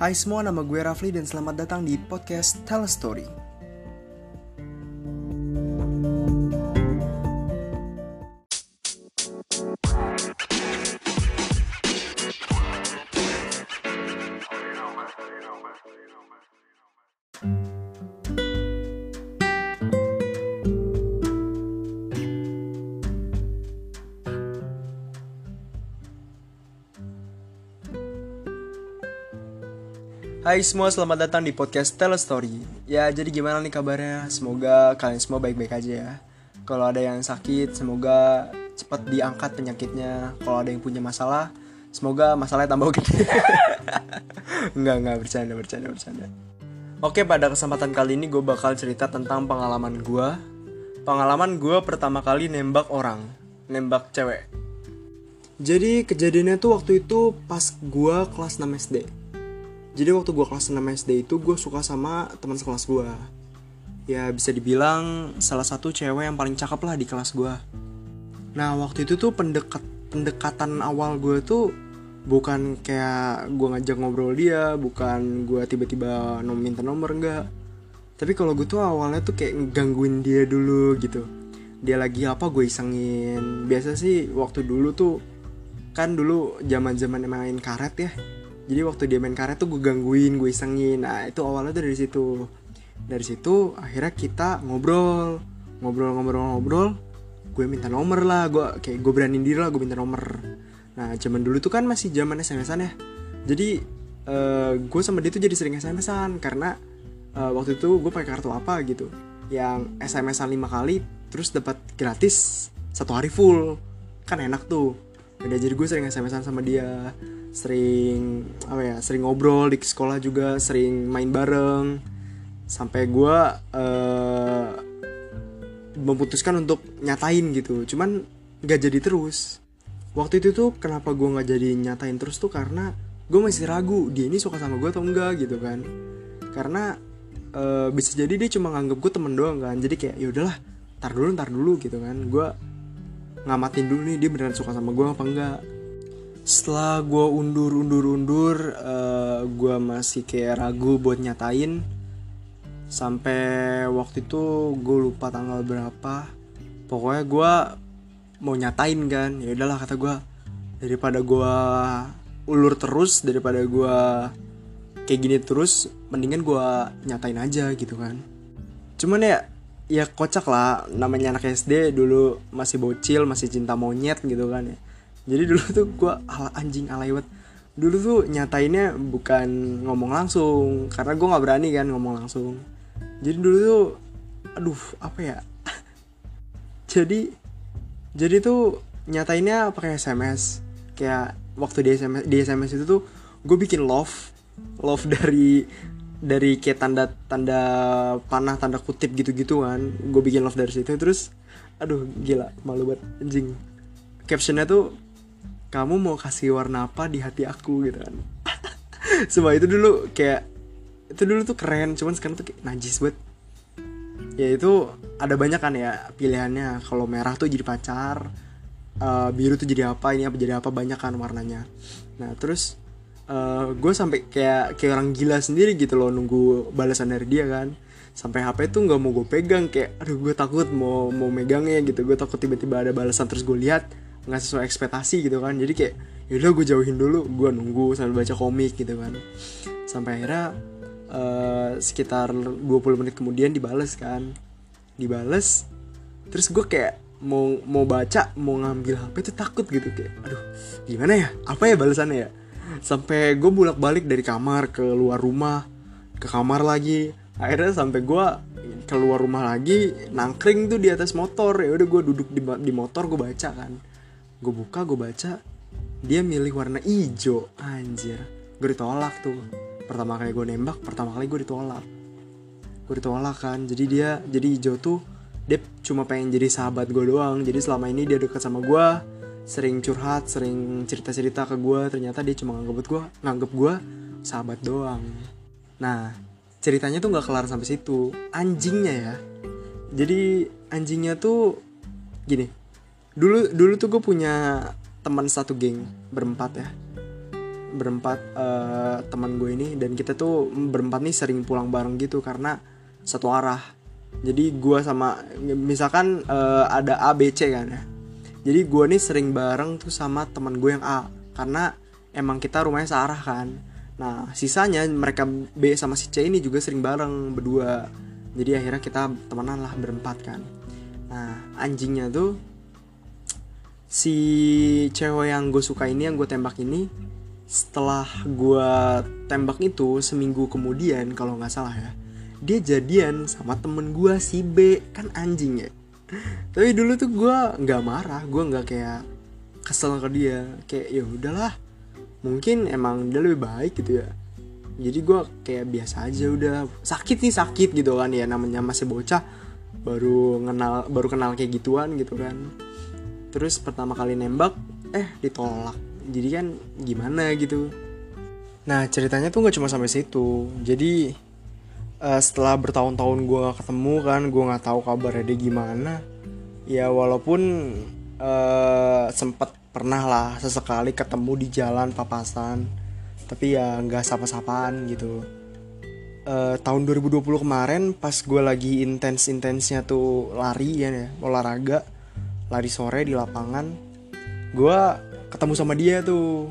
Hai semua, nama gue Rafli dan selamat datang di podcast Tell a Story. Hai semua, selamat datang di podcast Tell a Story. Ya, jadi gimana nih kabarnya? Semoga kalian semua baik-baik aja ya. Kalau ada yang sakit, semoga cepat diangkat penyakitnya. Kalau ada yang punya masalah, semoga masalahnya tambah gede. enggak, enggak, bercanda, bercanda, bercanda. Oke, pada kesempatan kali ini gue bakal cerita tentang pengalaman gue. Pengalaman gue pertama kali nembak orang, nembak cewek. Jadi kejadiannya tuh waktu itu pas gue kelas 6 SD jadi waktu gue kelas 6 SD itu gue suka sama teman sekelas gue ya bisa dibilang salah satu cewek yang paling cakep lah di kelas gue nah waktu itu tuh pendekat pendekatan awal gue tuh bukan kayak gue ngajak ngobrol dia bukan gue tiba-tiba nom minta nomor enggak. Tapi kalau gue tuh awalnya tuh kayak gangguin dia dulu gitu. Dia lagi apa gue isengin. Biasa sih waktu dulu tuh kan dulu zaman zaman main karet ya jadi waktu dia main karet tuh gue gangguin gue isengin. Nah itu awalnya tuh dari situ. Dari situ akhirnya kita ngobrol ngobrol ngobrol ngobrol. Gue minta nomor lah gue kayak gue beraniin diri lah gue minta nomor. Nah zaman dulu tuh kan masih zaman SMS-an ya. Jadi uh, gue sama dia tuh jadi sering SMS-an karena uh, waktu itu gue pakai kartu apa gitu. Yang SMS-an lima kali terus dapat gratis satu hari full. Kan enak tuh udah jadi gue sering SMS-an sama dia. Sering apa ya sering ngobrol di sekolah juga sering main bareng. Sampai gue uh, memutuskan untuk nyatain gitu. Cuman nggak jadi terus. Waktu itu tuh kenapa gue nggak jadi nyatain terus tuh karena gue masih ragu dia ini suka sama gue atau enggak gitu kan. Karena uh, bisa jadi dia cuma nganggep gue temen doang kan. Jadi kayak ya udahlah tar dulu tar dulu gitu kan. Gue ngamatin dulu nih dia beneran suka sama gue apa enggak? Setelah gue undur undur undur uh, gue masih kayak ragu buat nyatain. Sampai waktu itu gue lupa tanggal berapa. Pokoknya gue mau nyatain kan ya udahlah kata gue daripada gue ulur terus daripada gue kayak gini terus mendingan gue nyatain aja gitu kan. Cuman ya ya kocak lah. Namanya anak SD dulu masih bocil masih cinta monyet gitu kan ya. Jadi dulu tuh gue ala anjing alay dulu tuh nyatainnya bukan ngomong langsung karena gue nggak berani kan ngomong langsung. Jadi dulu tuh aduh apa ya? Jadi jadi tuh nyatainnya pakai SMS kayak waktu di SMS di SMS itu tuh gue bikin love love dari dari kayak tanda tanda panah tanda kutip gitu gitu kan gue bikin love dari situ terus aduh gila malu banget anjing. Captionnya tuh kamu mau kasih warna apa di hati aku? gitu kan. Semua itu dulu kayak itu dulu tuh keren cuman sekarang tuh kayak najis banget. Ya itu ada banyak kan ya pilihannya. Kalau merah tuh jadi pacar uh, biru tuh jadi apa ini apa jadi apa banyak kan warnanya. Nah terus uh, gue sampai kayak kayak orang gila sendiri gitu loh nunggu balasan dari dia kan. Sampai HP tuh nggak mau gue pegang kayak aduh gue takut mau mau megangnya gitu. Gue takut tiba-tiba ada balasan terus gue lihat nggak sesuai ekspektasi gitu kan. Jadi kayak yaudah gue jauhin dulu. Gue nunggu sambil baca komik gitu kan. Sampai akhirnya uh, sekitar 20 menit kemudian dibales kan. Dibales terus gue kayak mau mau baca mau ngambil HP itu takut gitu kayak aduh gimana ya? Apa ya balasannya ya sampai gue bolak balik dari kamar ke luar rumah ke kamar lagi. Akhirnya sampai gue keluar rumah lagi nangkring tuh di atas motor. Ya udah gue duduk di, di motor gue baca kan. Gue buka gue baca dia milih warna hijau. Anjir gue ditolak tuh. Pertama kali gue nembak pertama kali gue ditolak. Gue ditolak kan. Jadi dia jadi hijau tuh dia cuma pengen jadi sahabat gue doang. Jadi selama ini dia deket sama gue sering curhat sering cerita cerita ke gue ternyata dia cuma nganggep gue nganggep gue sahabat doang. Nah ceritanya tuh nggak kelar sampai situ. Anjingnya ya. Jadi anjingnya tuh gini. Dulu dulu tuh gue punya teman satu geng berempat ya. Berempat uh, teman gue ini dan kita tuh berempat nih sering pulang bareng gitu karena satu arah. Jadi gue sama misalkan uh, ada A B C kan ya jadi gue nih sering bareng tuh sama teman gue yang A karena emang kita rumahnya searah kan. Nah sisanya mereka B sama si C ini juga sering bareng berdua. Jadi akhirnya kita temenan lah berempat kan. Nah anjingnya tuh si cewek yang gue suka ini yang gue tembak ini setelah gue tembak itu seminggu kemudian kalau nggak salah ya dia jadian sama temen gue si B. Kan anjing ya tapi dulu tuh gue nggak marah gue nggak kayak kesel ke dia. Kayak ya udahlah mungkin emang dia lebih baik gitu ya. Jadi gue kayak biasa aja udah. Sakit nih sakit gitu kan ya namanya masih bocah baru kenal baru kenal kayak gituan gitu kan. Terus pertama kali nembak eh ditolak. Jadi kan gimana gitu. Nah ceritanya tuh nggak cuma sampai situ. Jadi uh, setelah bertahun-tahun gue gak ketemu kan gue nggak tahu kabarnya dia gimana. Ya walaupun uh, sempet pernah lah sesekali ketemu di jalan papasan tapi ya nggak sapa-sapaan gitu. Uh, tahun 2020 kemarin pas gue lagi intens-intensnya tuh lari ya, ya olahraga lari sore di lapangan gue ketemu sama dia tuh.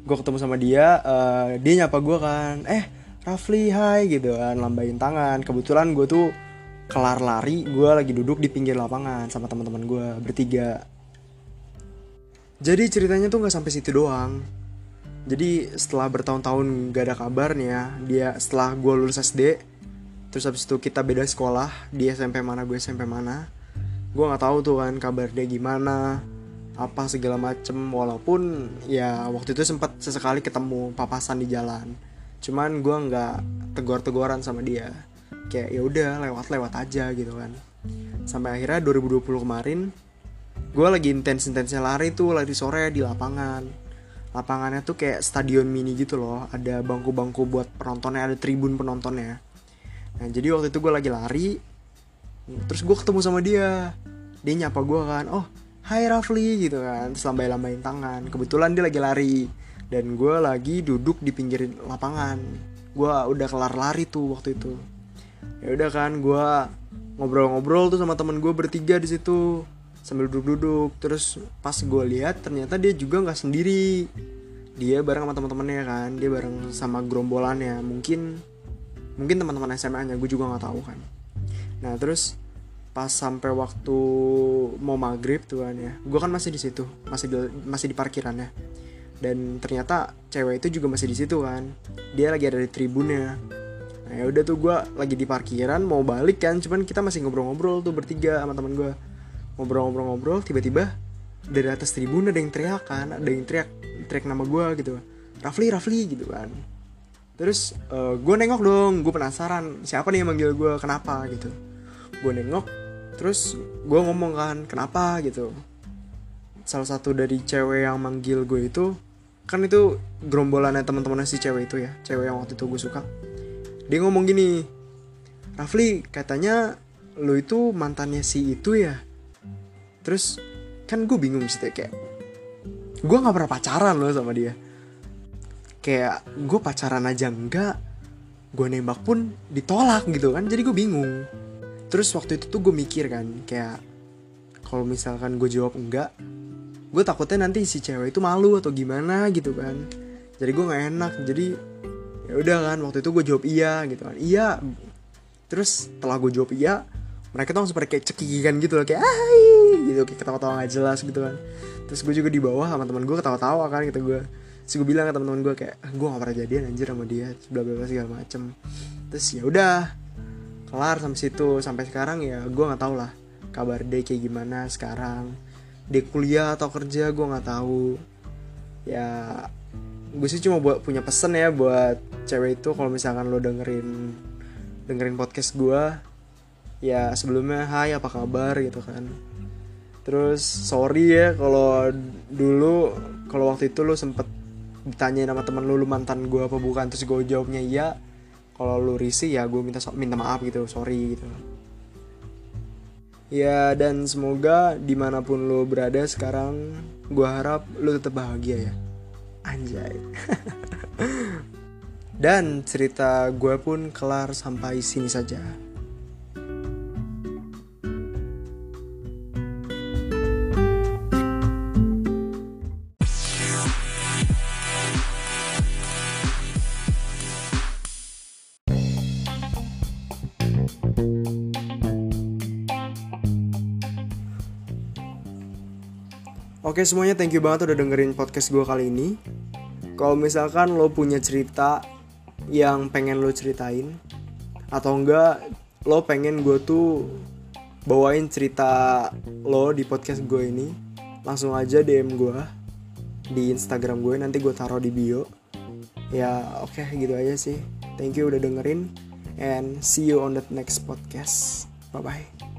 Gue ketemu sama dia uh, dia nyapa gue kan eh Rafli hai gitu kan. Lambain tangan. Kebetulan gue tuh kelar lari gue lagi duduk di pinggir lapangan sama teman-teman gue bertiga. Jadi ceritanya tuh nggak sampai situ doang. Jadi setelah bertahun-tahun gak ada kabarnya dia setelah gue lulus SD terus habis itu kita beda sekolah dia SMP mana gue SMP mana. Gue nggak tahu tuh kan kabar dia gimana apa segala macem. Walaupun ya waktu itu sempat sesekali ketemu papasan di jalan cuman gue nggak tegur-teguran sama dia. Kayak ya udah lewat-lewat aja gitu kan. Sampai akhirnya 2020 kemarin gue lagi intens-intensnya lari tuh lari sore di lapangan. Lapangannya tuh kayak stadion mini gitu loh. Ada bangku-bangku buat penontonnya ada tribun penontonnya. Nah jadi waktu itu gue lagi lari terus gue ketemu sama dia. Dia nyapa gue kan oh Hai Rafli gitu kan. Terus lambai-lambain tangan. Kebetulan dia lagi lari dan gue lagi duduk di pinggir lapangan. Gue udah kelar lari tuh waktu itu. Ya udah kan gue ngobrol-ngobrol tuh sama temen gue bertiga di situ sambil duduk-duduk. Terus pas gue lihat ternyata dia juga nggak sendiri. Dia bareng sama teman-temannya kan dia bareng sama gerombolannya. Mungkin mungkin teman-teman SMA nya gue juga nggak tahu kan. Nah terus pas sampai waktu mau maghrib tuh kan ya gue kan masih di situ masih di, masih di parkirannya dan ternyata cewek itu juga masih di situ kan. Dia lagi ada di tribunnya. Nah ya udah tuh gue lagi di parkiran mau balik kan. Cuman kita masih ngobrol-ngobrol tuh bertiga sama teman gue ngobrol-ngobrol-ngobrol tiba-tiba dari atas tribun ada yang teriak kan. Ada yang teriak teriak nama gue gitu. Rafli Rafli gitu kan. Terus uh, eh, gue nengok dong. Gue penasaran siapa nih yang manggil gue kenapa gitu. Gue nengok terus gue ngomong kan kenapa? gitu. Salah satu dari cewek yang manggil gue itu kan itu gerombolannya teman-temannya si cewek itu ya cewek yang waktu itu gue suka. Dia ngomong gini Rafli katanya lo itu mantannya si itu ya. Terus kan gue bingung sih kayak gue nggak pernah pacaran loh sama dia. Kayak gue pacaran aja enggak gue nembak pun ditolak gitu kan jadi gue bingung. Terus waktu itu tuh gue mikir kan kayak kalau misalkan gue jawab enggak gue takutnya nanti si cewek itu malu atau gimana gitu kan. Jadi gue nggak enak jadi ya udah kan waktu itu gue jawab iya gitu kan. Iya. Terus setelah gue jawab iya mereka tuh langsung pada kayak cekikikan gitu loh kayak Hai! gitu kayak ketawa-tawa gak jelas gitu kan. Terus gue juga di bawah sama teman gue ketawa-tawa kan gitu gue. Terus gue bilang ke teman-teman gue kayak ah, gue gak pernah jadian anjir sama dia bla bla segala macem. Terus ya udah kelar sampai situ. Sampai sekarang ya gue nggak tahu lah kabar dia kayak gimana sekarang dia kuliah atau kerja gue nggak tahu. Ya gue sih cuma buat punya pesen ya buat cewek itu kalau misalkan lo dengerin dengerin podcast gue ya sebelumnya hai apa kabar? gitu kan. Terus sorry ya kalau dulu kalau waktu itu lo sempet ditanya sama temen lo lu mantan gue apa bukan? Terus gue jawabnya iya kalau lu risih ya gue minta minta maaf gitu sorry gitu ya dan semoga di mana pun lu berada sekarang gue harap lu tetap bahagia ya. Anjay. Dan cerita gue pun kelar sampai sini saja Oke semuanya thank you banget udah dengerin podcast gue kali ini. Kalau misalkan lo punya cerita yang pengen lo ceritain Atau enggak lo pengen gue tuh bawain cerita lo di podcast gue ini Langsung aja DM gue di Instagram gue nanti gue taruh di bio. Ya oke okay, gitu aja sih. Thank you udah dengerin And see you on the next podcast. Bye bye